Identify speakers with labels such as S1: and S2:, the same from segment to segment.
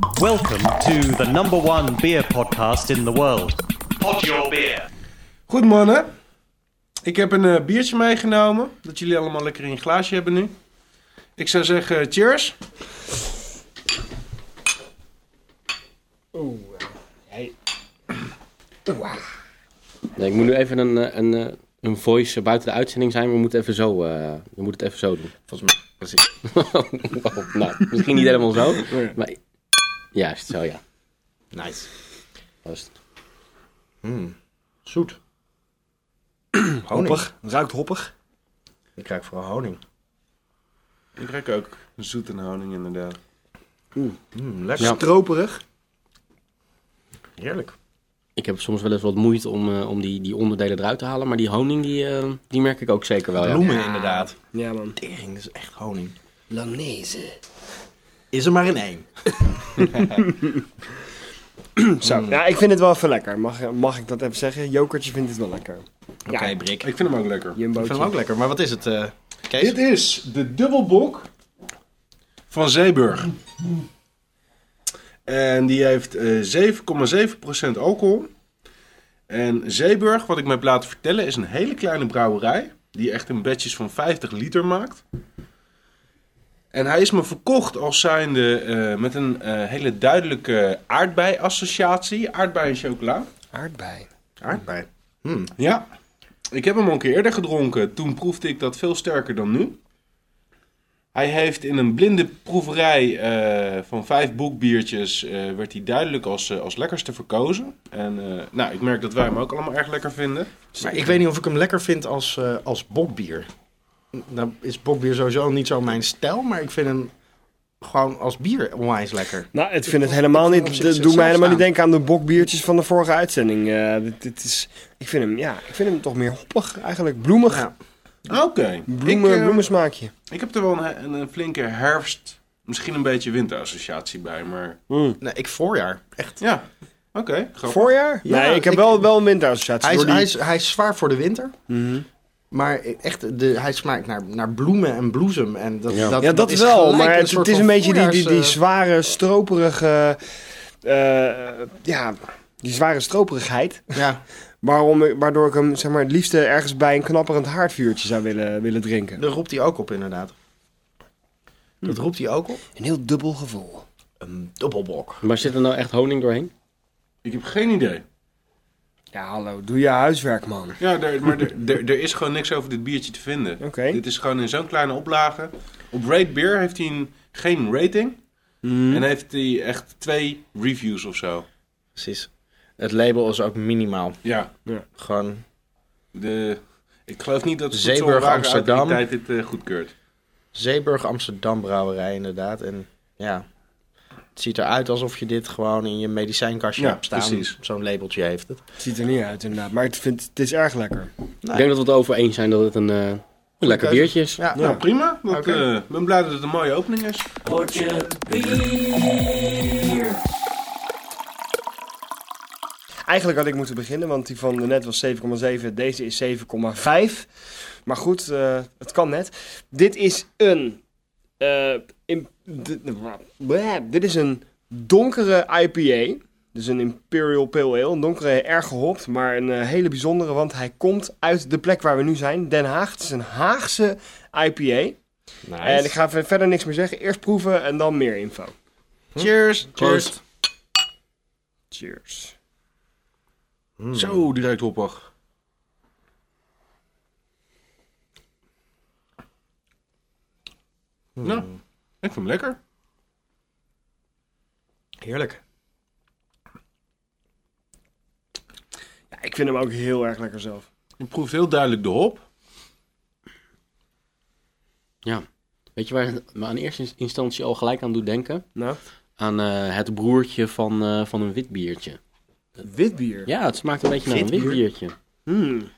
S1: Welcome to the number one beer podcast in the world. Pod Your Beer.
S2: Goed mannen, ik heb een eh, biertje meegenomen. Dat jullie allemaal lekker in je glaasje hebben nu. Ik zou zeggen, cheers.
S3: Nee, ik moet nu even een, eh, een, eh, een voice buiten de uitzending zijn. We moeten, even zo, eh, we moeten het even zo doen.
S4: Volgens mij, precies.
S3: Oh, nou, misschien niet helemaal zo. Maar juist, zo ja.
S4: Nice.
S3: Juist.
S4: Zoet. honing.
S5: Hoppig. Ruikt hoppig.
S4: Ik ruik vooral honing.
S2: Ik ruik ook zoet en honing inderdaad.
S4: Mm, lekker.
S3: Ja.
S5: Stroperig.
S4: Heerlijk.
S3: Ik heb soms wel eens wat moeite om, eh, om die, die onderdelen eruit te halen. Maar die honing, die, eh, die merk ik ook zeker wel. Ja.
S4: Bloemen inderdaad.
S5: Ja, man.
S4: Tering, dat is echt honing.
S5: Lanese.
S4: Is er maar in één.
S5: Zo. Ja, ik vind het wel even lekker. Mag, mag ik dat even zeggen? Jokertje vindt het wel lekker.
S4: Oké, Brik.
S2: Ik vind hem ook lekker.
S4: Ik vind hem ook lekker. Maar wat is het, eh Kees?
S2: Dit is de dubbelbok van Zeeburg. En die heeft eh 7,7% alcohol. En Zeeburg, wat ik me heb laten vertellen, is een hele kleine brouwerij. Die echt een batches van 50 liter maakt. En hij is me verkocht als zijnde eh, met een eh, hele duidelijke aardbei-associatie. Aardbei en chocola.
S5: Aardbei.
S4: Aardbei. Hmm.
S2: Ja, ik heb hem al een keer eerder gedronken. Toen proefde ik dat veel sterker dan nu. Hij heeft in een blinde proeverij eh, van vijf boekbiertjes... eh, werd hij duidelijk als, als lekkerste verkozen. En eh, nou, ik merk dat wij hem ook allemaal erg lekker vinden.
S4: Maar ik weet niet of ik hem lekker vind als, eh, als bokbier. Nou is bokbier sowieso niet zo mijn stijl, maar ik vind hem gewoon als bier onwijs lekker.
S5: Nou, ik vind het helemaal niet.
S4: zelf
S5: mij helemaal niet denken aan de bokbiertjes van de vorige uitzending. Eh, dit, dit is, ik vind hem, ja, ik vind hem toch meer hoppig eigenlijk. Bloemig.
S4: Ja.
S2: Oké,
S5: Bloemen,
S2: ik, eh,
S5: bloemensmaakje.
S2: ik heb er wel een, een, een flinke herfst, misschien een beetje winterassociatie bij. Maar
S5: Mm.
S4: Nee, ik voorjaar. Echt.
S2: ja, oké.
S5: Voorjaar?
S4: Ja,
S5: nee, ik heb
S4: ik-
S5: wel, wel een winterassociatie.
S4: Hij is,
S5: die-
S4: hij, is, hij is zwaar voor de winter,
S5: Mhm.
S4: Maar echt, de, hij smaakt naar, naar bloemen en bloesem. En dat,
S3: Ja.
S4: dat,
S5: ja, dat,
S4: is
S5: wel, maar het, is een beetje die, die, die
S4: eh,
S5: zware, stroperige... eh, ja, die zware stroperigheid.
S4: Ja,
S5: Waarom, waardoor ik hem zeg maar, het liefste ergens bij een knapperend haardvuurtje zou willen, willen drinken.
S4: daar roept hij ook op inderdaad. Dat roept hij ook op.
S5: Een heel dubbel gevoel.
S4: Een dubbelbok.
S3: Maar zit er nou echt honing doorheen?
S2: Ik heb geen idee.
S5: Ja, hallo, doe je huiswerk, man.
S2: Ja, er, maar er, is gewoon niks over dit biertje te vinden.
S5: Oké.
S2: Dit is gewoon in zo'n kleine oplage. Op Rate Beer heeft hij een, geen rating. En heeft hij echt twee reviews of zo.
S4: Precies. Het label is ook minimaal.
S2: Ja,
S4: Gewoon
S2: de, ik geloof niet dat de
S4: Zeeburg, Amsterdam.
S2: dit eh, goedkeurt.
S4: Zeeburg Amsterdam brouwerij inderdaad. En ja, het ziet eruit alsof je dit gewoon in je medicijnkastje
S2: Ja,
S4: hebt staan.
S2: precies.
S4: Zo'n labeltje heeft het.
S5: Het ziet er niet uit, inderdaad. Maar het, vind, het is erg lekker.
S3: Ik denk dat we het over eens zijn dat het een, eh, een lekker biertje is.
S4: Ja,
S2: Nou, prima. Ik
S4: Oké.
S2: ben blij dat het een mooie opening is.
S5: Eigenlijk had ik moeten beginnen, want die van net was 7,7. Deze is 7,5. Maar goed, eh, het kan net. Dit is een... eh, bleh, dit is een donkere IPA. Dus een Imperial Pale Ale. Een donkere, erg gehopt, maar een eh, hele bijzondere. Want hij komt uit de plek waar we nu zijn. Den Haag. Het is een Haagse IPA. En ik ga ver- verder niks meer zeggen. Eerst proeven en dan meer info.
S4: Cheers.
S2: Cheers.
S5: Cheers.
S2: Zo, die ruikt hoppig. Nou, ik vind hem lekker.
S4: Heerlijk.
S5: Ja, ik vind hem ook heel erg lekker zelf.
S2: Je proeft heel duidelijk de hop.
S3: Ja. Weet je waar het me aan eerste instantie al gelijk aan doet denken?
S5: Nou,
S3: Aan eh, het broertje van, eh, van een wit biertje.
S5: wit bier.
S3: Ja, het smaakt een beetje naar een
S4: Wit
S3: wit
S4: bier?
S3: biertje.
S5: Hmm.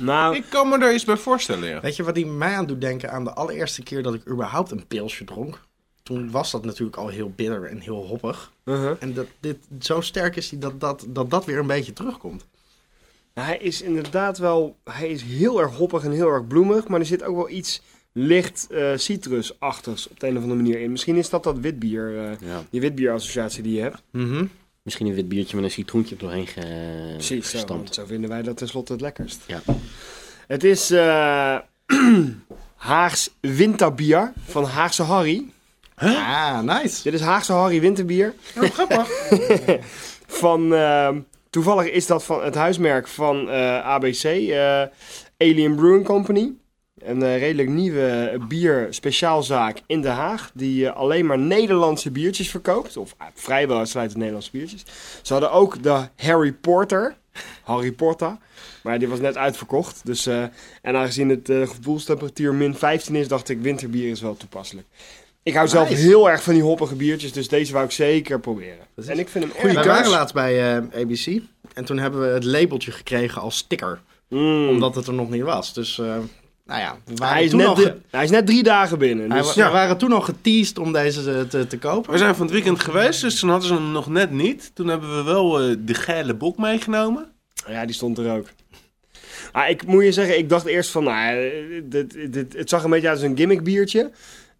S5: Nou,
S2: Ik kan me daar iets bij voorstellen, ja.
S4: Weet je wat die mij aan doet denken aan de allereerste keer dat ik überhaupt een pilsje dronk? Toen was dat natuurlijk al heel bitter en heel hoppig.
S5: uh-huh.
S4: En dat dit zo sterk is die dat, dat, dat dat weer een beetje terugkomt.
S5: hij is inderdaad wel... Hij is heel erg hoppig en heel erg bloemig. Maar er zit ook wel iets licht eh citrusachtigs op de een of andere manier in. Misschien is dat dat witbier, eh,
S3: Ja.
S5: die witbierassociatie die je hebt.
S4: Mhm.
S3: Misschien een wit biertje met een citroentje doorheen ge...
S5: Precies, zo,
S3: gestampt.
S5: zo vinden wij dat tenslotte het lekkerst.
S3: Ja.
S5: Het is eh Haags winterbier van Haagse Harry.
S4: Ah, nice.
S5: Dit is Haagse Harry winterbier.
S2: Oh, grappig.
S5: Van, ehm, toevallig is dat van het huismerk van eh, ABC, eh, Alien Brewing Company. Een eh, redelijk nieuwe bier speciaalzaak in Den Haag. Die eh, alleen maar Nederlandse biertjes verkoopt. Of eh, vrijwel uitsluitend Nederlandse biertjes. Ze hadden ook de Harry Porter. Harry Porter. Maar die was net uitverkocht. Dus, eh, en aangezien het gevoelstemperatuur min 15 is, dacht ik winterbier is wel toepasselijk. Ik hou zelf heel erg van die hoppige biertjes. Dus deze wou ik zeker proberen.
S4: Dat is
S5: En ik vind hem
S4: Wij
S5: erg
S4: waren laatst bij eh, ABC. En toen hebben we het labeltje gekregen als sticker.
S5: Mm.
S4: Omdat het er nog niet was. Dus, eh, nou ja. We waren
S5: hij, is
S4: toen
S5: net
S4: ge-
S5: hij is net drie dagen binnen. Dus
S2: ja.
S4: We waren toen al geteased om deze te, te, te kopen.
S2: We zijn van het weekend geweest, dus toen hadden ze hem nog net niet. Toen hebben we wel eh, de gele bok meegenomen.
S5: ja, die stond er ook. Ah, ik moet je zeggen, ik dacht eerst van, nou, eh, dit, dit, het zag een beetje uit als een gimmick biertje.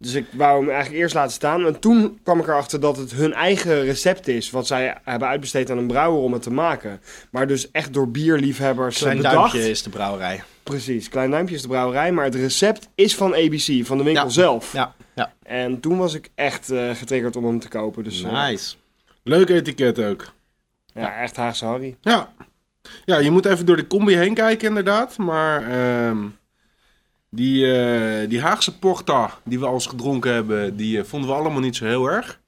S5: Dus ik wou hem eigenlijk eerst laten staan. En toen kwam ik erachter dat het hun eigen recept is. Wat zij hebben uitbesteed aan een brouwer om het te maken. Maar dus echt door bierliefhebbers
S4: Klein
S5: bedacht.
S4: duimpje is de brouwerij.
S5: Precies, Klein Duimpje is de brouwerij. Maar het recept is van ABC, van de winkel
S4: Ja.
S5: zelf.
S4: Ja, ja.
S5: En toen was ik echt eh, getriggerd om hem te kopen. Dus eh,
S4: Nice.
S2: Leuk etiket ook.
S5: ja, echt Haagse Harry.
S2: Ja. ja, je moet even door de combi heen kijken inderdaad. Maar ehm, die, eh, die Haagse Porta die we al eens gedronken hebben, die eh, vonden we allemaal niet zo heel erg.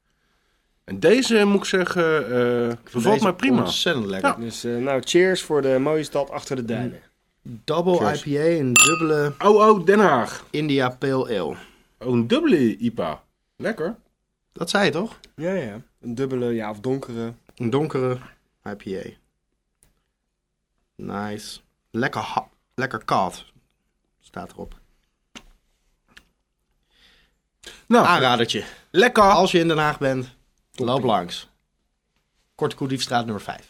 S2: En deze moet ik zeggen, eh bevalt
S4: Deze
S2: mij prima.
S4: Ontzettend lekker.
S2: Ja.
S5: Dus eh, nou, cheers voor de mooie stad achter de duinen.
S4: Double
S2: Cheers.
S4: IPA, een dubbele
S2: Oh, oh, Den Haag.
S4: India Pale Ale.
S2: Oh, een dubbele IPA. Lekker.
S4: Dat zei je toch?
S5: Ja, ja. Een dubbele, ja, of donkere.
S4: Een donkere IPA. Nice. Lekker, ha- lekker koud. Staat erop.
S2: Nou,
S4: Aanradertje.
S2: lekker.
S4: Als je in Den Haag bent, loop langs. Korte Koediefstraat nummer 5.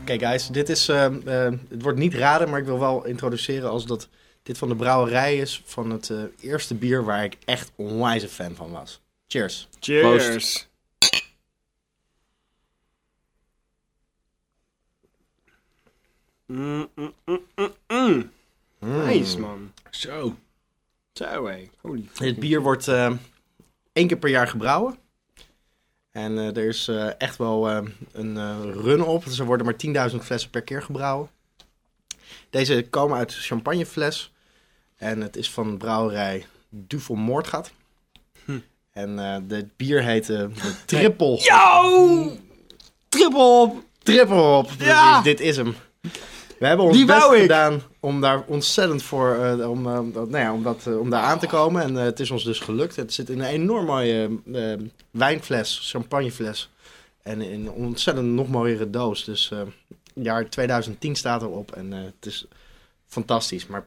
S4: Oké guys, dit is, eh, eh, het wordt niet raden, maar ik wil wel introduceren als dat dit van de brouwerij is van het eh, eerste bier waar ik echt onwijs een fan van was. Cheers.
S5: Cheers. Mm, mm, mm, mm. Nice, man.
S2: Zo.
S5: Zo, hé. Holy
S4: Dit bier wordt eh, één keer per jaar gebrouwen. En eh, er is eh, echt wel een run op. Dus er worden maar 10.000 flessen per keer gebrouwen. Deze komen uit champagnefles. En het is van brouwerij Duvel Moordgat. En eh de bier heet Triple.
S5: Yo! Triple!
S4: Triple op. Precies,
S5: Ja!
S4: dit is hem. We hebben ons
S5: Die
S4: best gedaan om daar ontzettend voor, eh, om, eh, dat, nou ja, om, dat, eh, om daar aan te komen. En eh, het is ons dus gelukt. Het zit in een enorm mooie eh, wijnfles, champagnefles. En in een ontzettend nog mooiere doos. Dus eh jaar 2010 staat erop. En eh, het is fantastisch. Maar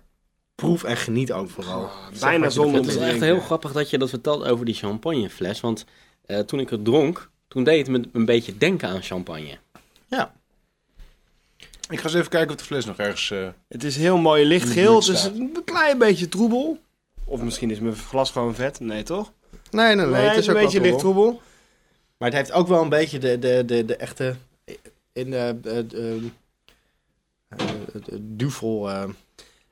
S4: proef en geniet ook vooral. Zeg
S5: bijna zonder
S3: Het is echt heel grappig dat je dat vertelt over die champagnefles. Want eh, toen ik het dronk, toen deed het me een beetje denken aan champagne.
S4: Ja,
S2: Ik ga eens even kijken of de fles nog ergens... eh,
S5: Het is heel mooi lichtgeel. Het is een klein beetje troebel. Of misschien is mijn glas gewoon vet. Nee, toch?
S4: nee, nee, nee. het is
S5: een
S4: ook
S5: beetje licht
S4: troebel. Maar het heeft ook wel een beetje de, de, de, de echte. In de. de, de, eh, de duvel. eh,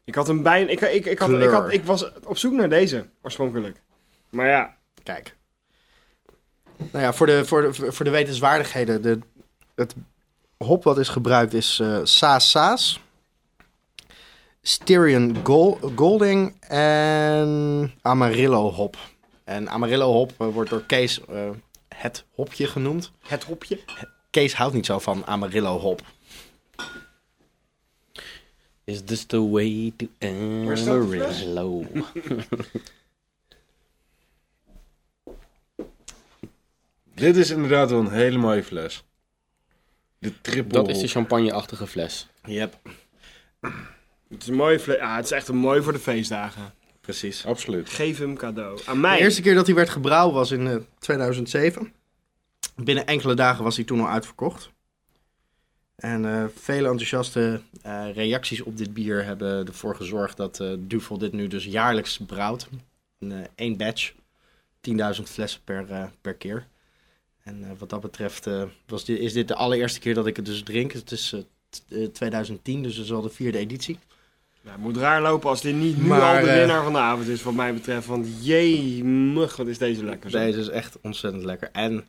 S5: Ik had een bijna... Ik, ik, ik, had, ik, had, ik was op zoek naar deze, oorspronkelijk. Maar ja,
S4: kijk. Nou ja, voor de, voor de, voor de wetenswaardigheden. De, het hop wat is gebruikt is eh Saas Saas. Styrian Gol- Golding en Amarillo hop. En Amarillo hop eh, wordt door Kees eh, het hopje genoemd.
S5: het hopje.
S4: Kees houdt niet zo van Amarillo hop.
S3: Is this the way to? Amarillo?
S2: Dit is inderdaad wel een hele mooie fles. De triple.
S3: Dat is de champagneachtige fles.
S4: Yep,
S5: Het is een mooie fle- Ja, het is echt een mooi voor de feestdagen.
S4: precies.
S2: Absoluut.
S5: Geef hem cadeau. Aan
S4: De
S5: mij.
S4: eerste keer dat hij werd gebrouwen was in eh, 2007. Binnen enkele dagen was hij toen al uitverkocht. En eh, vele enthousiaste eh, reacties op dit bier hebben ervoor gezorgd dat eh Duvel dit nu dus jaarlijks brouwt. Een, eh, één batch, 10.000 flessen per, eh, per keer. En eh, wat dat betreft eh, was dit, is dit de allereerste keer dat ik het dus drink. Het is eh, t- eh, 2010, dus het is al de vierde editie.
S5: Nou, het moet raar lopen als dit niet nu
S4: Maar,
S5: al de winnaar van de avond is, wat mij betreft. Want jemig, wat is deze lekker. zeg.
S4: Deze is echt ontzettend lekker. En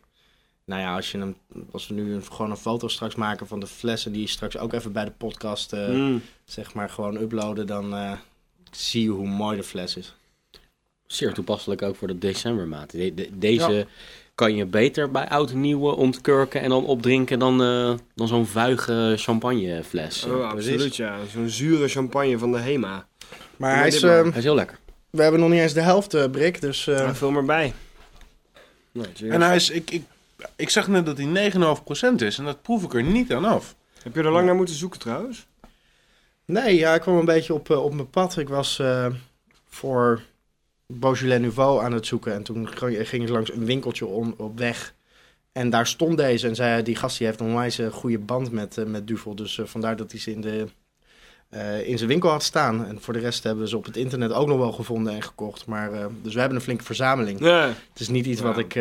S4: nou ja, als, je hem, als we nu een, gewoon een foto straks maken van de flessen die straks ook even bij de podcast eh,
S5: Mm.
S4: zeg maar gewoon uploaden, dan eh, zie je hoe mooi de fles is.
S3: Zeer toepasselijk ook voor de decembermaand. De- de- deze
S4: Ja.
S3: Kan je beter bij oud nieuwe ontkurken en dan opdrinken dan, eh, dan zo'n vuige champagnefles.
S5: Oh, absoluut, ja. Zo'n zure champagne van de Hema.
S4: Maar hij is,
S5: maar.
S4: eh,
S3: Hij is heel lekker.
S4: we hebben nog niet eens de helft, eh Brik. Dus eh,
S5: Ja, vul maar bij. Nou.
S2: En hij is, ik, ik, ik zag net dat hij 9,5% is en dat proef ik er niet aan af.
S5: Heb je er lang naar moeten zoeken trouwens?
S4: nee, ja, ik kwam een beetje op, op mijn pad. Ik was eh, voor Beaujolais Nouveau aan het zoeken. En toen ging ik langs een winkeltje om, op weg. En daar stond deze. En zei, die gast die heeft een onwijs goede band met, eh, met Duvel. Dus eh, vandaar dat hij ze in, de, eh, in zijn winkel had staan. En voor de rest hebben we ze op het internet ook nog wel gevonden en gekocht. Maar, dus we hebben een flinke verzameling.
S5: Ja.
S4: Het is niet iets wat ik,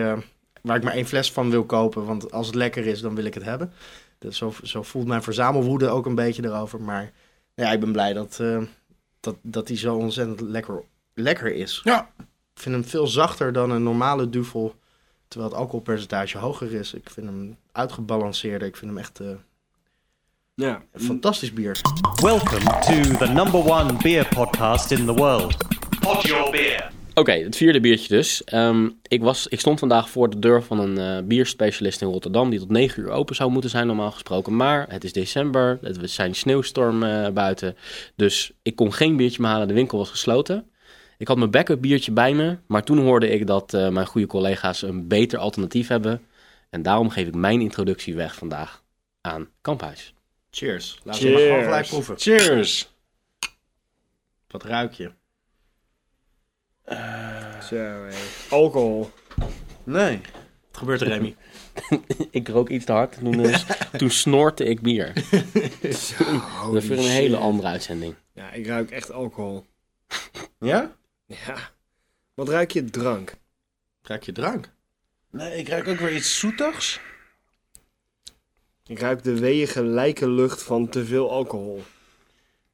S4: waar ik maar één fles van wil kopen. Want als het lekker is, dan wil ik het hebben. Dus zo, zo voelt mijn verzamelwoede ook een beetje erover. Maar ja, ik ben blij dat, dat, dat die zo ontzettend lekker, lekker is.
S2: Ja.
S4: Ik vind hem veel zachter dan een normale duvel. Terwijl het alcoholpercentage hoger is. Ik vind hem uitgebalanceerder. Ik vind hem echt eh,
S5: Ja.
S4: een fantastisch bier.
S1: Welcome to the number one beer podcast in the world. Pod Your Beer.
S3: Oké, het vierde biertje dus. Ehm, ik, was, ik stond vandaag voor de deur van een eh, bierspecialist in Rotterdam... die tot 9 uur open zou moeten zijn normaal gesproken. Maar het is december, het zijn sneeuwstorm eh, buiten. Dus ik kon geen biertje meer halen, de winkel was gesloten. Ik had mijn backup biertje bij me... maar toen hoorde ik dat eh, mijn goede collega's een beter alternatief hebben. En daarom geef ik mijn introductie weg vandaag aan Kamphuis.
S4: Cheers. Laten we maar gewoon gelijk proeven.
S2: Cheers!
S4: Wat ruik je?
S5: Zo, hé. Alcohol.
S2: Nee.
S4: Wat gebeurt er, Remy?
S3: ik rook iets te hard, toen, eh, toen snorte ik bier. Dat is weer een hele andere uitzending.
S5: Ja, ik ruik echt alcohol.
S2: Ja?
S5: Ja. Wat ruik je? Drank.
S4: Ruik je drank?
S2: Nee, ik ruik ook weer iets zoetigs.
S5: Ik ruik de weeige lijke lucht van te veel alcohol.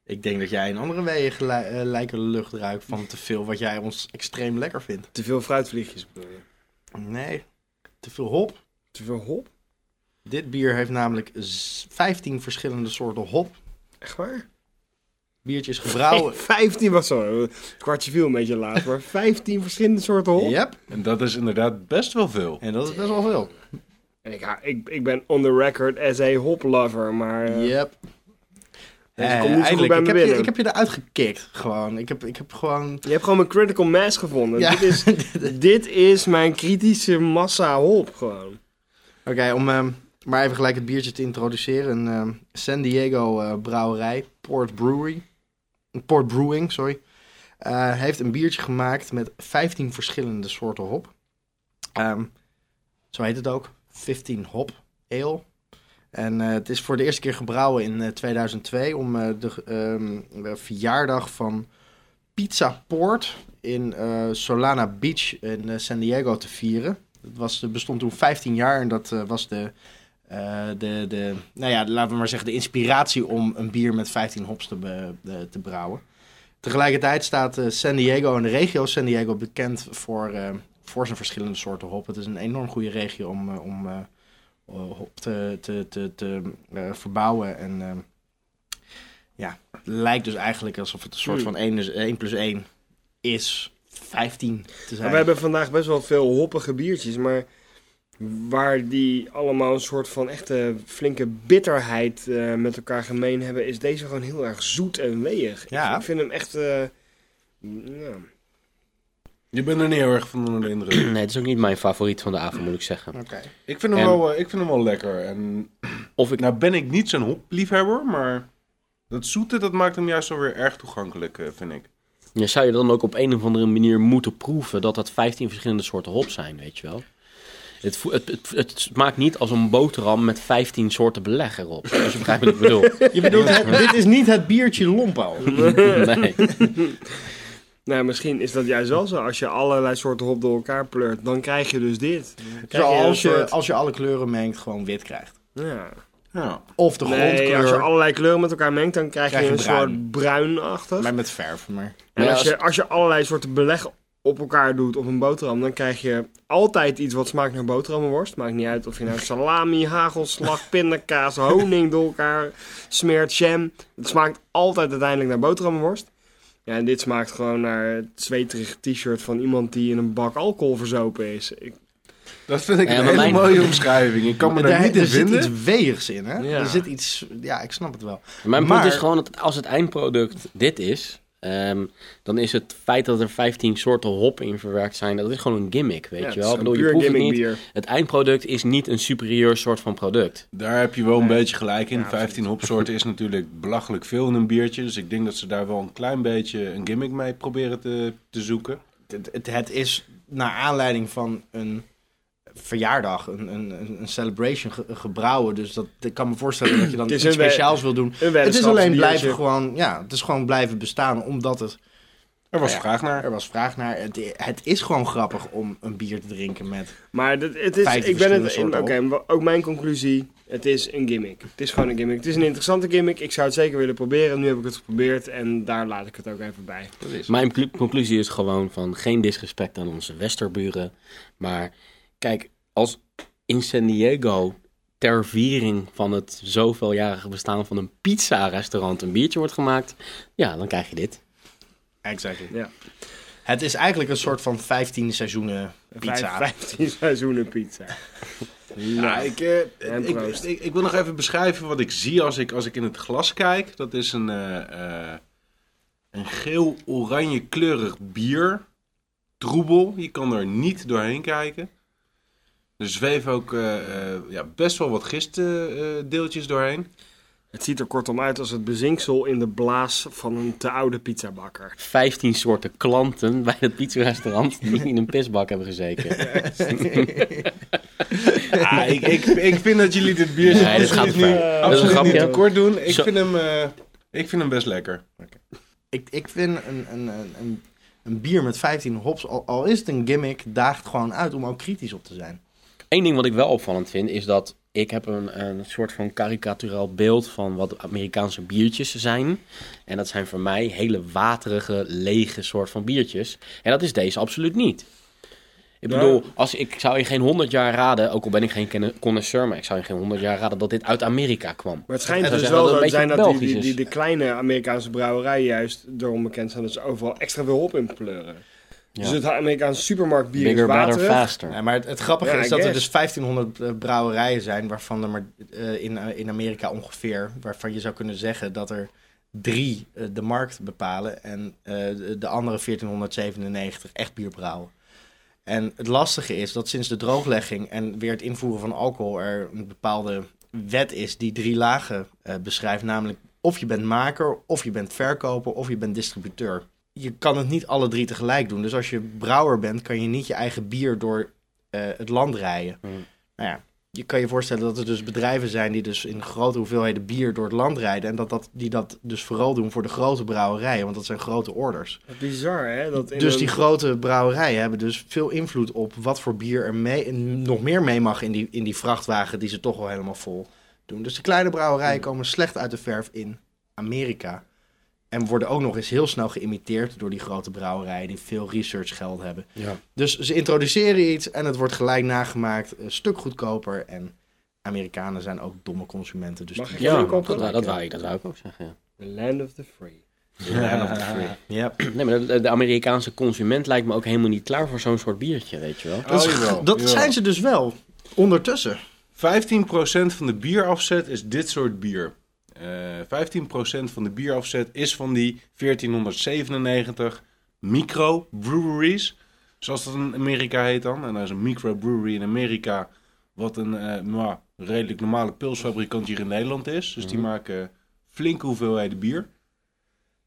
S4: Ik denk dat jij een andere weeën gelijk- eh, lijke lucht ruikt van te veel wat jij ons extreem lekker vindt.
S5: Te veel fruitvliegjes bedoel je?
S4: Nee, te veel hop.
S5: Te veel hop?
S4: Dit bier heeft namelijk z- 15 verschillende soorten hop.
S5: Echt waar?
S4: Biertje is gebrouwen.
S5: 15 was zo. Kwartje viel een beetje laat, maar 15 verschillende soorten hop.
S4: Yep.
S2: En dat is inderdaad best wel veel.
S4: En dat is best wel veel.
S5: En ik, ik, ik ben on the record as a hop lover, maar eh,
S4: Yep.
S5: deze
S4: Eh,
S5: niet zo goed
S4: eindelijk.
S5: bij
S4: ik, heb je, ik heb je eruit gekikt. Gewoon. Ik heb, ik heb gewoon.
S5: Je hebt gewoon mijn critical mass gevonden.
S4: Ja.
S5: Dit, is, dit is mijn kritische massa hop gewoon.
S4: Oké, om ehm, maar even gelijk het biertje te introduceren. Een ehm, San Diego eh, brouwerij, Port Brewery. Port Brewing, sorry. eh, heeft een biertje gemaakt met 15 verschillende soorten hop. Ehm, zo heet het ook. 15 hop ale. En eh, het is voor de eerste keer gebrouwen in eh, 2002 om eh, de, ehm, de verjaardag van Pizza Port in Solana Beach in San Diego te vieren. Dat was, bestond toen 15 jaar en dat was de, eh, de, de, nou ja, laten we maar zeggen, de inspiratie om een bier met 15 hops te, be- de- te brouwen. Tegelijkertijd staat eh, San Diego en de regio San Diego bekend voor, eh, voor zijn verschillende soorten hop. Het is een enorm goede regio om, om hop te, te, te, te verbouwen. En ja, het lijkt dus eigenlijk alsof het een soort
S5: Hmm.
S4: van 1, is, 1 plus 1 is 15 te zijn.
S5: Maar we hebben vandaag best wel veel hoppige biertjes, maar waar die allemaal een soort van echte flinke bitterheid eh, met elkaar gemeen hebben, is deze gewoon heel erg zoet en weeg.
S4: Ja.
S5: Ik, ik vind hem echt... eh, ja.
S2: Je bent er niet heel erg van onder de indruk.
S3: Nee, het is ook niet mijn favoriet van de avond, moet ik zeggen.
S4: Oké.
S2: Ik vind hem,
S3: En-
S2: wel, eh, ik vind hem wel lekker. En
S3: Of ik
S2: nou ben ik niet zo'n hopliefhebber, maar dat zoete dat maakt hem juist wel weer erg toegankelijk, eh, vind ik.
S3: Ja, zou je dan ook op een of andere manier moeten proeven dat dat 15 verschillende soorten hop zijn, weet je wel? Het, het, het, het smaakt niet als een boterham met 15 soorten beleg erop. Als je begrijpt wat ik bedoel.
S4: Je bedoelt, het- dit is niet het biertje Lompo.
S3: Nee.
S5: Nou, misschien is dat juist wel zo. Als je allerlei soorten hop door elkaar pleurt, dan krijg je dus dit. Krijg je soort-
S4: als je alle kleuren mengt, gewoon wit krijgt.
S5: Ja.
S2: Ja.
S4: Of de
S5: Nee,
S4: grondkleur,
S5: als je allerlei kleuren met elkaar mengt, dan krijg,
S4: Krijg
S5: je een
S4: bruin.
S5: soort bruinachtig.
S4: maar met verf. Maar...
S5: En
S3: Maar
S5: als
S3: als-
S5: je, als je allerlei soorten beleg op elkaar doet op een boterham, dan krijg je altijd iets wat smaakt naar boterhammenworst. Maakt niet uit of je nou salami, hagelslag, pindakaas, honing door elkaar smeert, jam. Het smaakt altijd uiteindelijk naar boterhammenworst. Ja, en dit smaakt gewoon naar het zweterige t-shirt van iemand die in een bak alcohol verzopen is. Ik,
S2: Dat vind ik
S3: Ja,
S2: een hele
S3: mijn-
S2: mooie omschrijving. Ik kan me daar
S4: er,
S2: niet in
S4: er zit
S2: vinden.
S4: iets weegs in, hè?
S5: Ja.
S4: Er zit iets... Ja, ik snap het wel.
S3: Mijn
S4: Maar-
S3: punt is gewoon dat als het eindproduct dit is, ehm, dan is het feit dat er 15 soorten hop in verwerkt zijn, dat is gewoon een gimmick, weet
S5: ja,
S3: je
S5: het
S3: wel.
S5: is
S3: Ik
S5: een
S3: bedoel, je proeft het
S5: gimmick
S3: niet.
S5: bier.
S3: Het eindproduct is niet een superieur soort van product.
S2: Daar heb je wel een
S5: Nee.
S2: beetje gelijk in.
S5: Ja,
S2: 15 hopsoorten is natuurlijk belachelijk veel in een biertje. Dus ik denk dat ze daar wel een klein beetje een gimmick mee proberen te, te zoeken.
S4: Het, het, het is naar aanleiding van een verjaardag, een, een, een celebration ge- gebrouwen. Dus dat, ik kan me voorstellen dat je dan iets speciaals wil doen. Het is alleen blijven gewoon, ja, het is gewoon blijven bestaan omdat het,
S2: Er was
S4: Ja.
S2: vraag naar.
S4: er was vraag naar. Het, het is gewoon grappig om een bier te drinken met.
S5: Maar dat, het is, ik ben het, Oké, ook mijn conclusie. Het is een gimmick. Het is gewoon een gimmick. Het is een interessante gimmick. Ik zou het zeker willen proberen. Nu heb ik het geprobeerd en daar laat ik het ook even bij.
S3: Mijn clu- conclusie is gewoon van geen disrespect aan onze westerburen. Maar kijk, als in San Diego ter viering van het zoveeljarige bestaan van een pizza-restaurant een biertje wordt gemaakt, ja, dan krijg je dit.
S4: Exactly.
S5: Ja.
S4: Het is eigenlijk een soort van 15 seizoenen pizza.
S5: 15 seizoenen pizza.
S2: Ja, ik, eh, ik, ik wil nog even beschrijven wat ik zie als ik, als ik in het glas kijk. Dat is een, eh, eh, een geel-oranje kleurig bier. Troebel. Je kan er niet doorheen kijken. Er zweven ook eh, eh, ja, best wel wat gistdeeltjes doorheen.
S5: Het ziet er kortom uit als het bezinksel in de blaas van een te oude pizzabakker.
S3: 15 soorten klanten bij het pizza-restaurant die in een pisbak hebben gezeten.
S2: Ah, ik, ik, ik vind dat jullie dit bier
S3: Nee, dit gaat te een
S2: absoluut niet
S3: grapje.
S2: tekort doen. Ik
S3: Zo-
S2: vind, hem, eh, ik vind hem best lekker.
S4: Ik, ik vind een, een, een, een, een bier met 15 hops, al, al is het een gimmick, daagt gewoon uit om ook kritisch op te zijn.
S3: Eén ding wat ik wel opvallend vind is dat ik heb een, een soort van karikaturaal beeld van wat Amerikaanse biertjes zijn. En dat zijn voor mij hele waterige, lege soort van biertjes. En dat is deze absoluut niet. Ik bedoel, als, ik zou in geen 100 jaar raden, ook al ben ik geen connoisseur, maar ik zou in geen 100 jaar raden dat dit uit Amerika kwam.
S5: Maar het schijnt dus wel zo te zijn dat die, die, de kleine Amerikaanse brouwerijen juist erom bekend zijn dat ze overal extra veel hop in pleuren.
S3: Ja.
S5: Dus het Amerikaanse supermarktbier
S3: Bigger,
S5: is
S3: better,
S5: waterig.
S3: faster.
S4: Ja, maar het, het grappige
S5: Ja,
S4: is dat er dus 1500 eh, brouwerijen zijn, waarvan er maar eh, in, eh, in Amerika ongeveer, waarvan je zou kunnen zeggen dat er drie de markt bepalen en eh, de, de andere 1497 echt bier brouwen. En het lastige is dat sinds de drooglegging en weer het invoeren van alcohol er een bepaalde wet is die drie lagen eh, beschrijft, namelijk of je bent maker, of je bent verkoper, of je bent distributeur. Je kan het niet alle drie tegelijk doen. Dus als je brouwer bent, kan je niet je eigen bier door eh, het land rijden.
S3: Hmm.
S4: Nou ja, je kan je voorstellen dat er dus bedrijven zijn die dus in grote hoeveelheden bier door het land rijden. En dat, dat, die dat dus vooral doen voor de grote brouwerijen, want dat zijn grote orders.
S5: Bizar, hè? Dat in
S4: Dus
S5: een-
S4: die grote brouwerijen hebben dus veel invloed op wat voor bier er mee, nog meer mee mag in die, in die vrachtwagen die ze toch wel helemaal vol doen. Dus de kleine brouwerijen komen slecht uit de verf in Amerika. En worden ook nog eens heel snel geïmiteerd door die grote brouwerijen die veel research geld hebben.
S3: Ja.
S4: Dus ze introduceren iets en het wordt gelijk nagemaakt, een stuk goedkoper. En Amerikanen zijn ook domme consumenten. Dus
S5: Mag ik
S3: Ja, dat, dat, wou ik, dat wou ik ook zeggen. ja.
S5: The land of the free.
S4: Ja.
S3: Nee, maar de, de Amerikaanse consument lijkt me ook helemaal niet klaar voor zo'n soort biertje, weet je wel.
S4: Dat, is-
S2: Oh,
S4: dat zijn ze dus wel, ondertussen.
S2: 15% van de bierafzet is dit soort bier. Eh 15% van de bierafzet is van die 1497 microbreweries. Zoals dat in Amerika heet dan. En dat is een microbrewery in Amerika. Wat een eh, nou, redelijk normale pilsfabrikant hier in Nederland is. Dus die maken flinke hoeveelheden bier.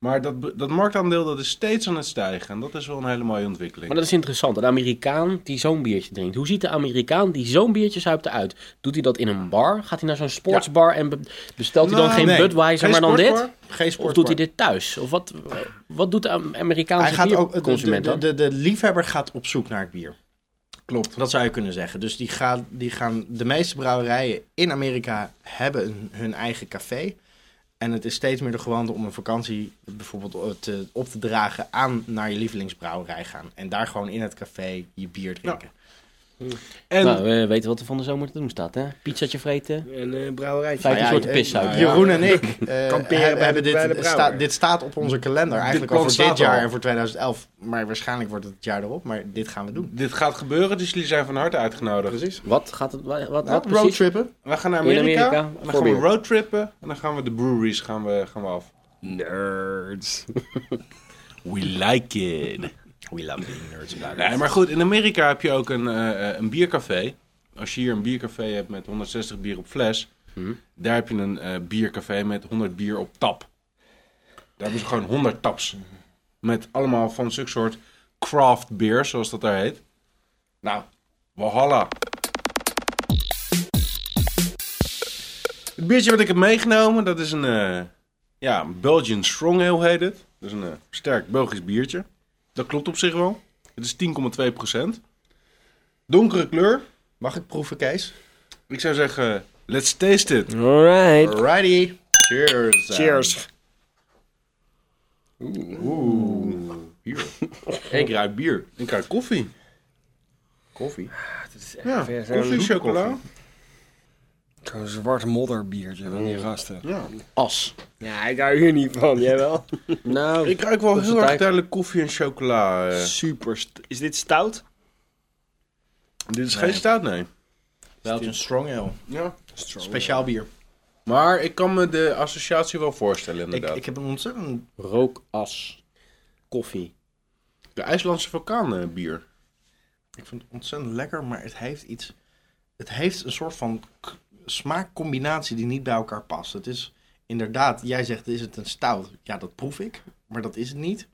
S2: Maar dat, dat marktaandeel dat is steeds aan het stijgen. En dat is wel een hele mooie ontwikkeling.
S3: Maar dat is interessant. Een Amerikaan die zo'n biertje drinkt. Hoe ziet de Amerikaan die zo'n biertje zuipt eruit? Doet hij dat in een bar? Gaat hij naar zo'n sportsbar en be- bestelt hij dan geen
S4: nee.
S3: Budweiser,
S2: Geen
S3: maar dan dit?
S2: sportbar?
S4: Geen
S3: Of doet hij dit thuis? Of wat, wat doet de Am- Amerikaanse
S4: Hij gaat ook, de,
S3: bierconsument
S4: de,
S3: dan?
S4: de, de liefhebber gaat op zoek naar het bier.
S2: Klopt.
S4: Dat zou je kunnen zeggen. Dus die gaan, die gaan, de meeste brouwerijen in Amerika hebben hun eigen café. En het is steeds meer de gewoonte om een vakantie bijvoorbeeld te, op te dragen aan naar je lievelingsbrouwerij gaan. En daar gewoon in het café je bier drinken.
S2: En
S3: Nou, we weten wat er van de zomer te doen staat, hè? Pizzatje vreten,
S5: Een eh, brouwerijtje.
S4: Nou ja,
S3: soorten
S4: eh. Jeroen en ik eh,
S5: Kamperen
S4: hebben,
S5: bij
S4: hebben
S5: de- bij de
S4: dit, sta, dit staat op onze kalender eigenlijk al voor dit jaar
S2: al.
S4: en voor 2011. Maar waarschijnlijk wordt het het jaar erop. Maar dit gaan we doen.
S2: dit gaat gebeuren, dus jullie zijn van harte uitgenodigd.
S4: Precies.
S3: Wat gaat het, wat, wat, precies?
S4: Roadtrippen.
S2: We gaan naar
S3: In
S2: Amerika,
S3: Amerika,
S2: en dan
S3: voor
S2: gaan we roadtrippen en dan gaan we de breweries gaan we, gaan we af.
S5: Nerds.
S2: We like it.
S4: We love being nerds about it.
S2: Nee, maar goed, in Amerika heb je ook een, eh, eh, een biercafé. Als je hier een biercafé hebt met 160 bier op fles,
S3: Mhm.
S2: daar heb je een eh, biercafé met 100 bier op tap. Daar hebben ze gewoon 100 taps. Met allemaal van zulke soort craft beer, zoals dat daar heet. Nou, Walhalla. Het biertje wat ik heb meegenomen, dat is een ja, Belgian Strong Ale heet het. Dat is een sterk Belgisch biertje. Dat klopt op zich wel. Het is 10,2%. Donkere kleur.
S4: Mag ik proeven, Kees?
S2: Ik zou zeggen, let's taste it.
S5: Alright.
S4: Alrighty. Cheers.
S5: Cheers.
S2: Oeh, bier. ik ruik bier. Ik ruik koffie.
S4: Koffie.
S5: Het is echt
S2: Ja, koffie, chocola.
S5: Zo'n zwart modderbiertje van die gasten.
S2: Ja.
S3: As.
S5: Ja, ik hou hier niet van. Jij wel?
S3: Nou,
S2: Ik ruik wel heel erg duidelijk koffie en chocola. eh.
S5: Super. st- Is dit stout?
S2: Dit is
S4: Nee.
S2: geen stout, nee.
S4: Belgian Strong Ale.
S2: Ja.
S4: Speciaal bier.
S2: Maar ik kan me de associatie wel voorstellen,
S4: Ik,
S2: inderdaad.
S4: ik heb een ontzettend...
S3: rookas. Koffie.
S2: De IJslandse vulkaan eh, bier.
S4: Ik vind het ontzettend lekker, maar het heeft iets... Het heeft een soort van k- smaakcombinatie die niet bij elkaar past. Het is inderdaad... Jij zegt, is het een stout? Ja, dat proef ik. Maar dat is het niet.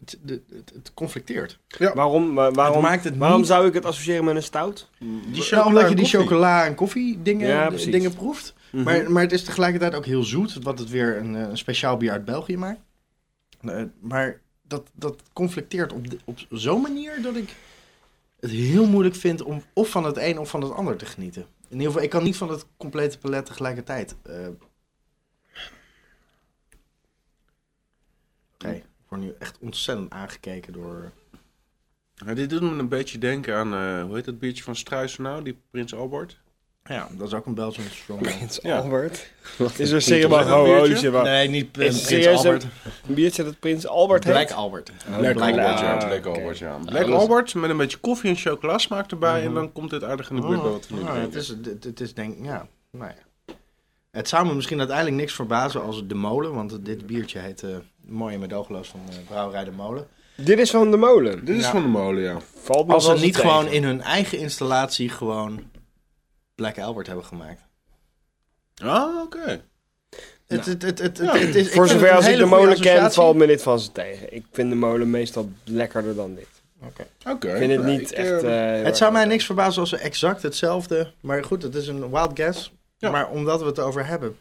S4: Het, de, het, het conflicteert.
S5: Waarom, wa- waarom,
S4: maakt het
S5: waarom
S4: niet-
S5: zou ik het associëren met een stout?
S2: Die
S4: Ja, omdat je die chocola en koffie dingen,
S5: Ja,
S4: dingen proeft. Maar, maar het is tegelijkertijd ook heel zoet, wat het weer een, eh, een speciaal bier uit België maakt. Eh, maar dat, dat conflicteert op, de- op zo'n manier dat ik het heel moeilijk vind om of van het een of van het ander te genieten. In ieder geval, ik kan niet van het complete palet tegelijkertijd. eh Oké, ik word nu echt ontzettend aangekeken door...
S2: Ja, dit doet me een beetje denken aan, eh, hoe heet dat biertje van Struisen nou? Die Prins Albert.
S4: Ja, dat is ook een Belgian strong.
S5: Prins
S2: Ja.
S5: Albert.
S3: Wat
S5: Is er
S3: een
S5: serieus
S2: dat
S5: oh, shit, wacht.
S4: Nee, niet Prins
S5: een-
S4: Albert.
S5: Een biertje dat Prins Albert
S4: Black
S5: heet?
S4: Albert.
S2: Black,
S4: Black
S2: Albert, ja.
S5: Albert.
S2: Black
S5: Oké.
S2: Albert, ja.
S3: Ja,
S2: Black
S3: is-
S2: Albert met een beetje koffie en chocola smaak erbij. En dan komt dit aardig in de buurt bij wat we nu
S4: Ah, het, is, het, het is denk ja, nou ja. Het zou me misschien uiteindelijk niks verbazen als de molen, want dit biertje heet eh Mooie Medogeloos van eh, Brouwerij de Molen.
S5: Dit is van de molen.
S2: Dit is
S4: Ja.
S2: van de molen, ja.
S5: Valt me
S4: Als ze niet
S5: tegen.
S4: gewoon in hun eigen installatie gewoon Black Albert hebben gemaakt.
S2: Ah, oké.
S4: Het, het, het, het,
S2: Ja.
S4: het, het is,
S5: Voor zover als ik de molen ken, valt me dit van ze tegen. Ik vind de molen meestal lekkerder dan dit.
S4: Oké.
S2: Oké.
S5: Ik vind het
S2: Nou,
S5: niet echt...
S2: eh,
S5: eh,
S4: Het zou mij niks verbazen als ze exact hetzelfde. Maar goed, het is een wild guess.
S2: Ja.
S4: Maar omdat we het over hebben.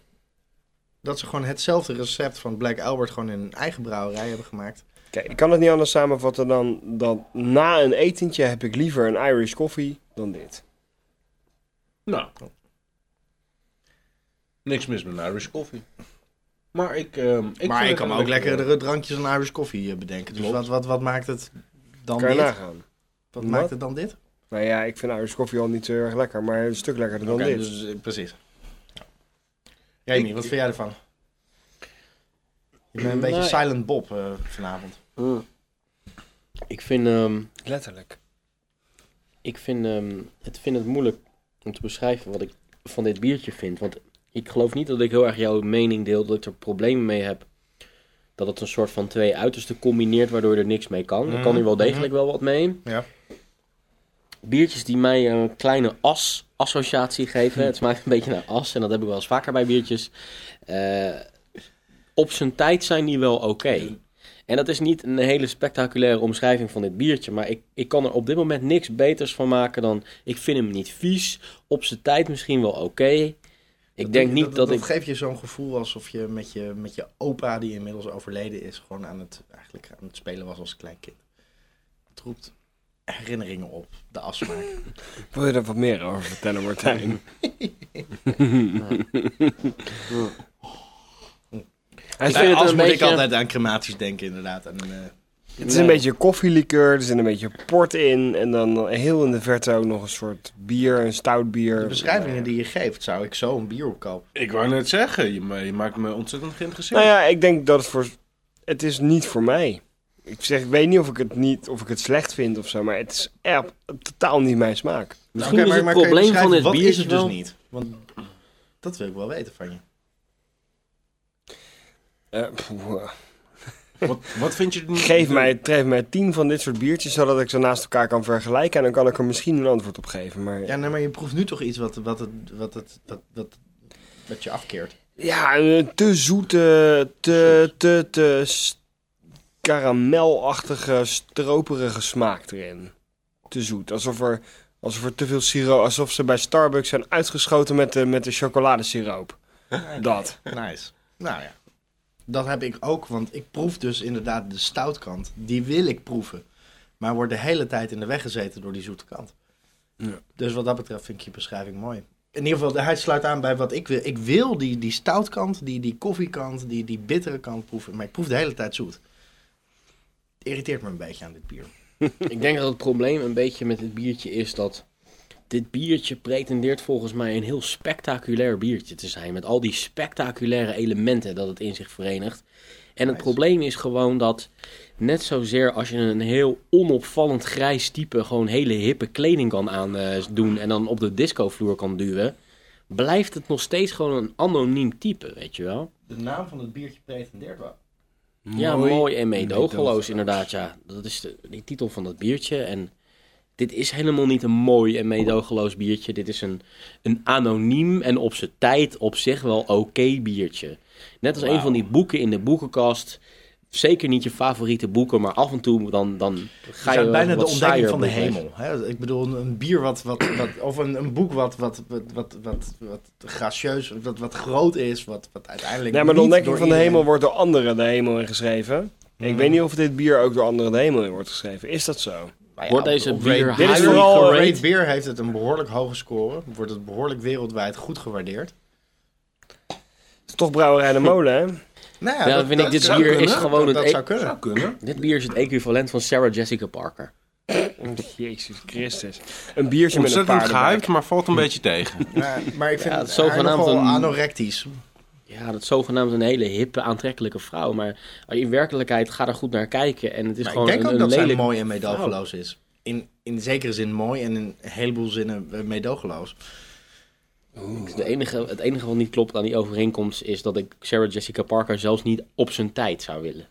S4: Dat ze gewoon hetzelfde recept van Black Albert gewoon in hun eigen brouwerij hebben gemaakt.
S5: Kijk, ik kan het niet anders samenvatten dan dat na een etentje heb ik liever een Irish coffee dan dit.
S2: Nou. Niks mis met een Irish koffie. Maar ik... ehm, ik
S4: maar ik kan me ook
S2: lekkere-
S4: lekkerdere drankjes dan Irish koffie eh, bedenken. Dus wat, wat, wat maakt het dan
S5: Kan je
S4: dit?
S5: nagaan.
S4: Wat
S5: Wat?
S4: maakt het dan dit?
S5: Nou ja, ik vind Irish coffee al niet zo erg lekker, maar een stuk lekkerder dan
S4: Oké,
S5: dit.
S4: dus, eh, precies. Jamie, wat vind jij ervan? Je bent een beetje
S3: Nou,
S4: silent Bob eh, vanavond.
S3: Ik vind, ehm,
S5: Letterlijk.
S3: ik vind, ehm, het, vind het moeilijk om te beschrijven wat ik van dit biertje vind. Want ik geloof niet dat ik heel erg jouw mening deel, dat ik er problemen mee heb. Dat het een soort van twee uitersten combineert, waardoor je er niks mee kan. Ik kan er wel degelijk wel wat mee.
S4: Ja.
S3: Biertjes die mij een kleine as-associatie geven. Het smaakt een beetje naar as en dat heb ik wel eens vaker bij biertjes. Eh, op zijn tijd zijn die wel oké. En dat is niet een hele spectaculaire omschrijving van dit biertje. Maar ik, ik kan er op dit moment niks beters van maken dan... Ik vind hem niet vies. Op zijn tijd misschien wel oké. Ik denk niet dat,
S4: dat,
S3: ik...
S4: dat geeft je zo'n gevoel alsof je met, je met je opa, die inmiddels overleden is, gewoon aan het, eigenlijk aan het spelen was als klein kind. Het roept herinneringen op, de afsmaak.
S5: Wil je er wat meer over vertellen, Martijn?
S3: Het
S4: als
S3: een
S4: moet ik
S3: beetje-
S4: altijd aan crematies denken, inderdaad. En, eh,
S5: het is een beetje koffielikeur, er zit een beetje port in. En dan heel in de verte ook nog een soort bier, een stout bier.
S4: de beschrijvingen die je geeft, zou ik zo een bier opkopen.
S2: Ik wou net zeggen, je, je maakt me ontzettend geïnteresseerd.
S5: Nou ja, ik denk dat het voor... Het is niet voor mij. Ik zeg, ik weet niet of ik het niet, of ik het slecht vind of zo, maar het is echt totaal niet mijn smaak.
S3: Misschien
S4: Oké,
S3: is het
S4: maar- maar
S3: probleem van dit bier
S4: is het
S3: wel-
S4: dus niet? Want dat wil ik wel weten van je.
S5: Eh.
S2: Wat, wat vind je er niet?
S5: geef, mij, geef mij tien van dit soort biertjes, zodat ik ze naast elkaar kan vergelijken. En dan kan ik er misschien een antwoord op geven. Maar
S4: Ja, nee, maar je proeft nu toch iets wat, wat, het, wat, het, wat, wat, wat je afkeert.
S5: Ja, een te zoete, te, te, te karamelachtige, stroperige smaak erin. Te zoet. Alsof er, alsof er te veel siroop... Alsof ze bij Starbucks zijn uitgeschoten met de, met de chocoladesiroop. Dat.
S4: Nice. Nou ja. Dat heb ik ook, want ik proef dus inderdaad de stoutkant. Die wil ik proeven. Maar wordt de hele tijd in de weg gezeten door die zoete kant.
S5: Ja.
S4: Dus wat dat betreft vind ik je beschrijving mooi. In ieder geval, hij sluit aan bij wat ik wil. Ik wil die, die stoutkant, die, die koffiekant, die, die bittere kant proeven. Maar ik proef de hele tijd zoet. Het irriteert me een beetje aan dit bier.
S3: Ik denk dat het probleem een beetje met dit biertje is dat dit biertje pretendeert volgens mij een heel spectaculair biertje te zijn. Met al die spectaculaire elementen dat het in zich verenigt. En het
S4: Nice.
S3: probleem is gewoon dat net zozeer als je een heel onopvallend grijs type gewoon hele hippe kleding kan aandoen en dan op de discovloer kan duwen, blijft het nog steeds gewoon een anoniem type, weet je wel?
S4: De naam van het biertje pretendeert wel.
S3: Ja, mooi, en
S5: meedogenloos
S3: inderdaad. Ja, dat is de, die titel van dat biertje. En dit is helemaal niet een mooi en meedogenloos biertje. Dit is een, een anoniem en op zijn tijd op zich wel oké biertje. Net als een van die boeken in de boekenkast. Zeker niet je favoriete boeken, maar af en toe dan, dan ga
S4: Het
S3: je
S4: is bijna de
S3: wat
S4: ontdekking
S3: saaier
S4: van de hemel. Hè? Ik bedoel, een- bier wat, wat, wat of een, een boek wat, wat, wat, wat, wat, wat gracieus, wat, wat groot is, wat, wat uiteindelijk.
S5: Nee, maar de ontdekking
S4: door
S5: van de hemel wordt door anderen de hemel ingeschreven. Ik weet niet of dit bier ook door anderen de hemel in wordt geschreven. Is dat zo?
S4: Nou ja,
S3: Wordt deze bier
S5: Dit is vooral?
S4: Rate Beer heeft het een behoorlijk hoge score. Wordt het behoorlijk wereldwijd goed gewaardeerd.
S5: Het is toch Brouwerij de Molen, hè?
S4: Nou
S3: Ja, dan vind ik dit bier
S4: kunnen.
S3: is gewoon
S4: dat,
S3: het
S4: dat
S3: e-
S4: zou kunnen.
S2: zou kunnen.
S3: Dit bier is het equivalent van Sarah Jessica Parker.
S5: Jezus Christus. Een biertje met een
S2: Ontzettend gehyped, maar valt een beetje tegen.
S4: Ja, maar ik vind
S3: Ja,
S4: het
S3: zogenaamd een-
S4: anorectisch.
S3: Ja, dat is zogenaamd een hele hippe, aantrekkelijke vrouw. Maar in werkelijkheid ga er goed naar kijken. En het is
S4: Maar ik
S3: gewoon
S4: denk
S3: een,
S4: ook
S3: een
S4: dat zij
S3: lelijk...
S4: mooi en meedogenloos is. In, in zekere zin mooi en in een heleboel zinnen eh, meedogenloos.
S3: De enige, het enige wat niet klopt aan die overeenkomst is dat ik Sarah Jessica Parker zelfs niet op zijn tijd zou willen.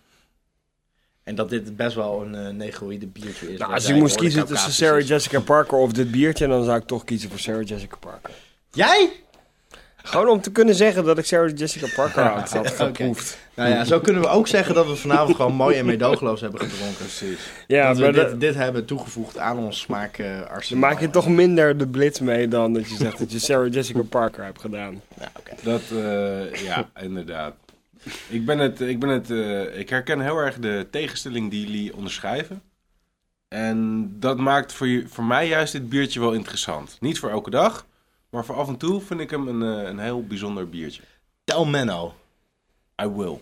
S4: En dat dit best wel een uh, negroïde biertje is.
S5: Nou, als
S4: zij
S5: je moest kiezen tussen Sarah. Jessica Parker of dit biertje, dan zou ik toch kiezen voor Sarah Jessica Parker.
S4: Jij?
S5: Gewoon om te kunnen zeggen dat ik Sarah Jessica Parker had, had geproefd.
S4: Nou ja, zo kunnen we ook zeggen dat we vanavond gewoon mooi en meedogenloos hebben gedronken.
S2: Precies.
S5: Ja,
S4: dat we
S5: maar
S4: dit, dit hebben toegevoegd aan ons smaakarsenaal.
S5: maak je toch minder de blitz mee dan dat je zegt dat je Sarah Jessica Parker hebt gedaan.
S4: Ja, oké.
S2: Dat, eh, ja, inderdaad. Ik, ben het, ik, ben het, eh, ik herken heel erg de tegenstelling die jullie onderschrijven. En dat maakt voor, je, voor mij juist dit biertje wel interessant. Niet voor elke dag, maar voor af en toe vind ik hem een, eh, een heel bijzonder biertje.
S4: Tel Menno.
S2: I will.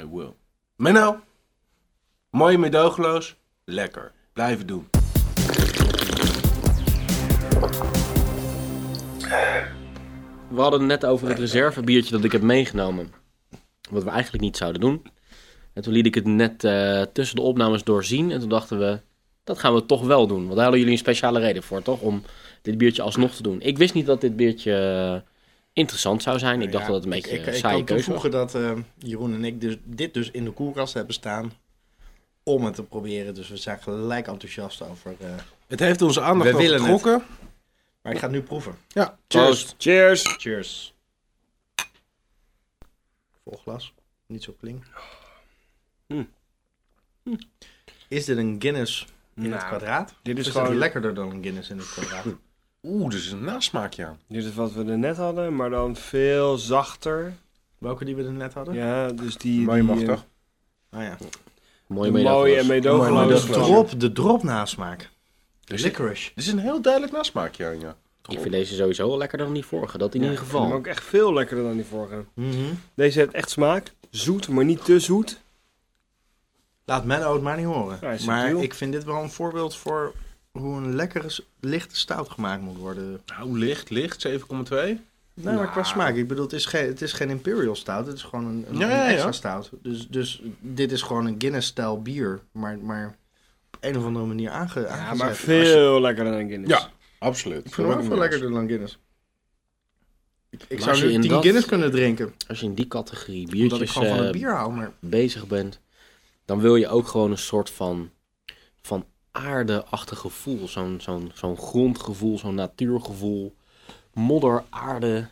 S2: I will. Menno, mooi meedogenloos, lekker. Blijven doen.
S3: We hadden het net over het reservebiertje dat ik heb meegenomen. Wat we eigenlijk niet zouden doen. En toen liet ik het net eh, tussen de opnames doorzien. En toen dachten we, dat gaan we toch wel doen. Want daar hadden jullie een speciale reden voor, toch? Om dit biertje alsnog te doen. Ik wist niet dat dit biertje eh, interessant zou zijn. Ik dacht
S4: Ja,
S3: dat het een beetje
S4: ik,
S3: een
S4: ik
S3: saaie
S4: kan
S3: keuze was.
S4: toevoegen dat eh, Jeroen en ik dus, dit dus in de koelkast hebben staan. Om het te proberen. Dus we zijn gelijk enthousiast over. eh,
S2: Het heeft onze aandacht al
S4: willen het.
S2: getrokken.
S4: maar ik ga het nu proeven.
S2: Ja,
S3: Proost.
S5: Cheers!
S4: Cheers. Vol glas. Niet zo kling.
S5: Hm.
S4: Is dit een Guinness in het
S5: Nou,
S4: kwadraat?
S5: Dit is
S4: is het
S5: gewoon
S4: lekkerder dan een Guinness in het kwadraat?
S2: Oeh, dus een nasmaakje aan.
S5: dit is wat we er net hadden, maar dan veel zachter.
S4: Welke die we er net hadden?
S5: Ja, dus die...
S2: Maar
S5: eh,
S2: toch?
S4: Ah ja.
S3: Mooie
S5: en meedogenloos.
S4: Maar de drop, de drop nasmaak.
S2: Dus
S4: Licorice.
S2: Dit is een heel duidelijk nasmaakje aan, ja.
S3: Ik vind deze sowieso wel lekkerder dan die vorige. Dat in
S5: Ja,
S3: ieder
S5: ik vind hem
S3: geval.
S5: ook echt veel lekkerder dan die vorige.
S4: Mhm.
S5: Deze heeft echt smaak. Zoet, maar niet te zoet.
S4: Laat Menno het maar niet horen.
S5: Ja,
S4: maar ik vind dit wel een voorbeeld voor hoe een lekkere, lichte stout gemaakt moet worden.
S2: Nou, licht, licht, 7,2.
S4: Nee, maar qua smaak. Ik bedoel, het is geen, het is geen Imperial stout. Het is gewoon een, een,
S2: Ja, ja,
S4: een extra
S2: ja.
S4: stout. Dus, dus dit is gewoon een Guinness-stijl bier. Maar, maar op een of andere manier aange,
S5: Ja,
S4: aangezet.
S5: maar
S4: je-
S5: veel lekkerder dan Guinness.
S2: Ja, absoluut.
S4: Ik vind hem ook veel lekkerder dan Guinness. Ik, ik zou
S3: als je
S4: nu
S3: in
S4: 10
S3: dat-
S4: Guinness kunnen drinken.
S3: Als je in die categorie
S4: Omdat ik
S3: biertjes
S4: van
S3: eh,
S4: het bier hou. Maar
S3: bezig bent, dan wil je ook gewoon een soort van, van aardeachtig gevoel. Zo'n zo'n zo'n grondgevoel, zo'n natuurgevoel. Modder, aarde.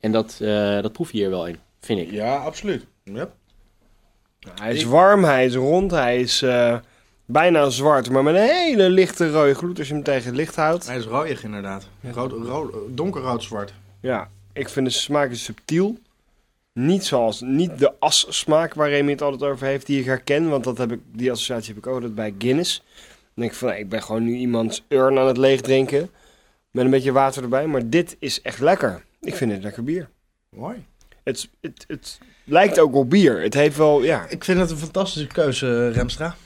S3: En dat, eh, dat proef je hier wel in, vind ik.
S2: Ja, absoluut.
S4: yep.
S5: Hij is warm, hij is rond, hij is eh, bijna zwart, maar met een hele lichte rode gloed als je hem tegen het licht houdt.
S4: hij is rooiig inderdaad. Rood, rood, donkerrood-zwart.
S5: Ja, ik vind de smaak is subtiel. Niet zoals, niet de assmaak waar Remy het altijd over heeft, die ik herken. Want dat heb ik, die associatie heb ik ook altijd bij Guinness. Dan denk ik van, nee, ik ben gewoon nu iemands urn aan het leegdrinken. Met een beetje water erbij. Maar dit is echt lekker. Ik vind het lekker bier.
S4: Mooi.
S5: Het, het, het lijkt ook op bier. Het heeft wel, ja,
S4: Ik vind het een fantastische keuze, Remstra.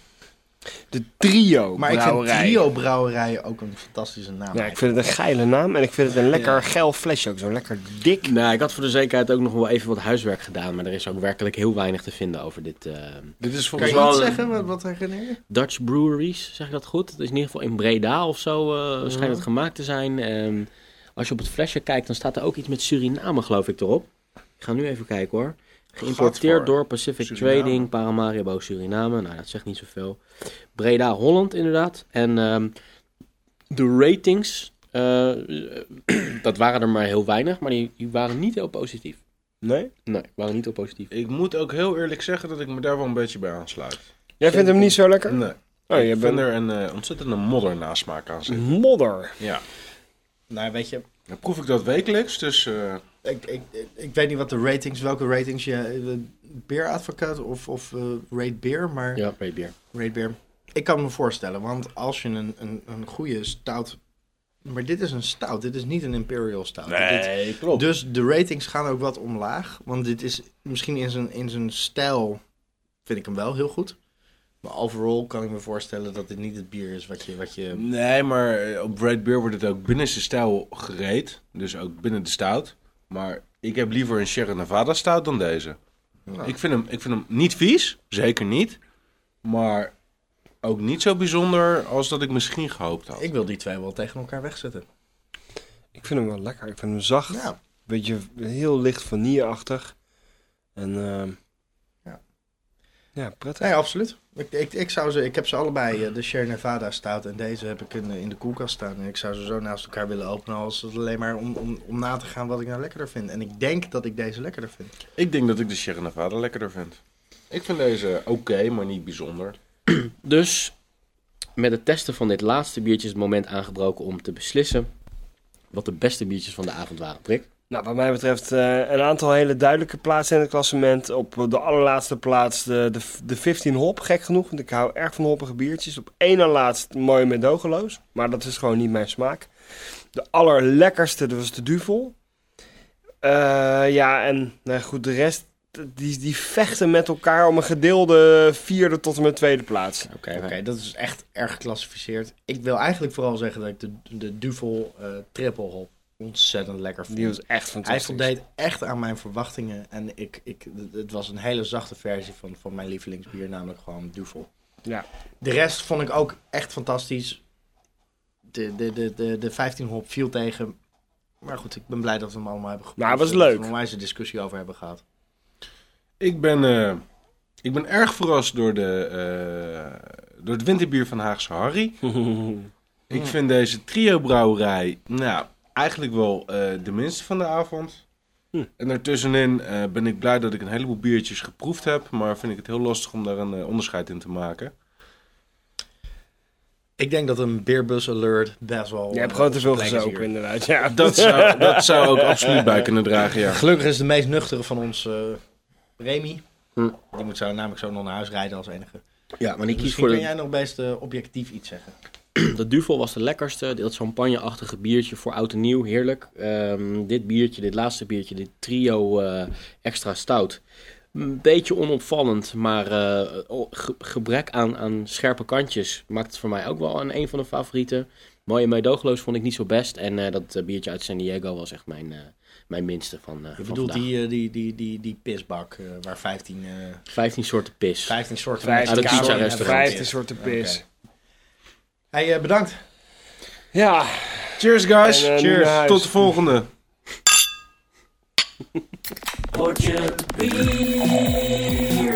S5: De trio
S4: Maar ik vind
S5: brouwerij.
S4: trio brouwerijen ook een fantastische naam.
S5: Ja, ik vind het een geile naam. En ik vind het een lekker geil flesje ook. Zo lekker dik.
S3: Nou, ik had voor de zekerheid ook nog wel even wat huiswerk gedaan. Maar er is ook werkelijk heel weinig te vinden over dit. eh,
S2: Dit is
S4: Kan
S2: volgens
S4: je
S2: mij...
S4: iets
S3: wel-
S4: zeggen? Wat, wat herinner je?
S3: Dutch Breweries, zeg ik dat goed? Het is in ieder geval in Breda of zo eh schijnt het gemaakt te zijn. En als je op het flesje kijkt, dan staat er ook iets met Suriname, geloof ik, erop. Ik ga nu even kijken hoor. Geïmporteerd
S2: Gadver.
S3: door Pacific
S2: Suriname.
S3: Trading, Paramaribo, Suriname. Nou, dat zegt niet zoveel. Breda, Holland inderdaad. En ehm, de ratings, eh, dat waren er maar heel weinig, maar die, die waren niet heel positief.
S5: Nee?
S3: Nee, waren niet heel positief.
S2: Ik moet ook heel eerlijk zeggen dat ik me daar wel een beetje bij aansluit.
S5: Jij vindt hem niet zo lekker?
S2: Nee.
S5: Oh, je
S2: ik vind
S5: bent
S2: er een eh, ontzettende modder nasmaak aan zitten.
S5: modder.
S2: Ja.
S4: Nou, weet je,
S2: Dan proef ik dat wekelijks, dus... eh,
S4: ik, ik, ik weet niet wat de ratings, welke ratings je... Beer Advocate of, of eh, Rate Beer, maar...
S3: Ja, Ray Beer.
S4: Rate Beer. Ik kan me voorstellen, want als je een, een, een goede stout... Maar dit is een stout, dit is niet een Imperial stout. Dit,
S2: nee, klopt.
S4: dus de ratings gaan ook wat omlaag. Want dit is misschien in zijn, in zijn stijl vind ik hem wel heel goed. Maar overall kan ik me voorstellen dat dit niet het bier is wat je... Wat je
S2: Nee, maar eh, op Red Beer wordt het ook binnen zijn stijl gereed. Dus ook binnen de stout. Maar ik heb liever een Sierra Nevada stout dan deze.
S4: Nou,
S2: Ik, vind hem, ik vind hem niet vies, zeker niet. Maar ook niet zo bijzonder als dat ik misschien gehoopt had.
S4: ik wil die twee wel tegen elkaar wegzetten.
S5: Ik vind hem wel lekker. Ik vind hem zacht.
S4: Ja,
S5: Beetje heel licht vanilleachtig. En ehm.
S4: Ja,
S5: prettig.
S4: nee, absoluut. Ik, ik, ik, zou ze, ik heb ze allebei, eh, de Sierra Nevada stout en deze heb ik in, in de koelkast staan. En ik zou ze zo naast elkaar willen openen als het alleen maar om, om, om na te gaan wat ik nou lekkerder vind. En ik denk dat ik deze lekkerder vind.
S2: Ik denk dat ik de Sierra Nevada lekkerder vind. Ik vind deze oké, maar niet bijzonder.
S3: Dus met het testen van dit laatste biertje is het moment aangebroken om te beslissen wat de beste biertjes van de avond waren. Prik.
S5: Nou, wat mij betreft eh, een aantal hele duidelijke plaatsen in het klassement. Op de allerlaatste plaats de, de, de 15 hop, gek genoeg. Want ik hou erg van hoppige biertjes. Op één na laatst mooi medogeloos. Maar dat is gewoon niet mijn smaak. De allerlekkerste, dat was de Duvel. Eh, ja, en nou goed, de rest... Die, die vechten met elkaar om een gedeelde vierde tot en met tweede plaats.
S3: Oké,
S4: Oké, dat is echt erg geclassificeerd. Ik wil eigenlijk vooral zeggen dat ik de, de Duvel eh, triple hop ontzettend lekker vond.
S5: Die was echt
S4: Hij
S5: fantastisch.
S4: voldeed echt aan mijn verwachtingen. En ik, ik, het was een hele zachte versie van, van mijn lievelingsbier, namelijk gewoon Duvel.
S5: Ja.
S4: De rest vond ik ook echt fantastisch. De, de, de, de, de 15 hop viel tegen. Maar goed, ik ben blij dat we hem allemaal hebben geproefd.
S5: Nou, het was
S4: en dat we
S5: leuk.
S4: een wijze discussie over hebben gehad.
S2: Ik ben, eh, ik ben erg verrast door, de, eh, door het winterbier van Haagse Harry. Ik vind deze trio brouwerij, nou, eigenlijk wel eh, de minste van de avond.
S3: Hm.
S2: En daartussenin eh, ben ik blij dat ik een heleboel biertjes geproefd heb. Maar vind ik het heel lastig om daar een eh, onderscheid in te maken.
S4: Ik denk dat een Beerbus Alert best wel...
S5: Je hebt gewoon te veel gezopen, inderdaad. Ja,
S2: Dat zou, dat zou ook absoluut bij kunnen dragen, ja.
S4: Gelukkig is de meest nuchtere van ons eh Remy.
S3: Hm.
S4: Die moet zo, namelijk zo nog naar huis rijden als enige.
S3: Ja, maar ik kies
S4: Misschien
S3: voor
S4: kun jij nog best objectief iets zeggen.
S3: de Duvel was de lekkerste. Dat champagne-achtige biertje voor oud en nieuw. Heerlijk. Ehm, dit biertje, dit laatste biertje, dit trio eh, extra stout. Een beetje onopvallend, maar eh, ge- gebrek aan, aan scherpe kantjes maakt het voor mij ook wel een, een van de favorieten. Mooie meedogenloos vond ik niet zo best. En eh, dat biertje uit San Diego was echt mijn, eh, mijn minste van, eh
S4: Je
S3: van
S4: bedoelt
S3: vandaag.
S4: die, die, die, die, die pisbak eh, waar 15, eh
S3: 15 soorten pis.
S4: 15 soorten
S5: Vijftien
S3: Uit het
S4: Mexicaanse
S3: pizza
S4: hebben
S3: restaurant.
S5: Vijftien soorten pis.
S4: Hey, eh, bedankt.
S5: Ja,
S2: Cheers, guys.
S5: En, eh,
S2: Cheers. Tot de volgende.
S6: Potje bier.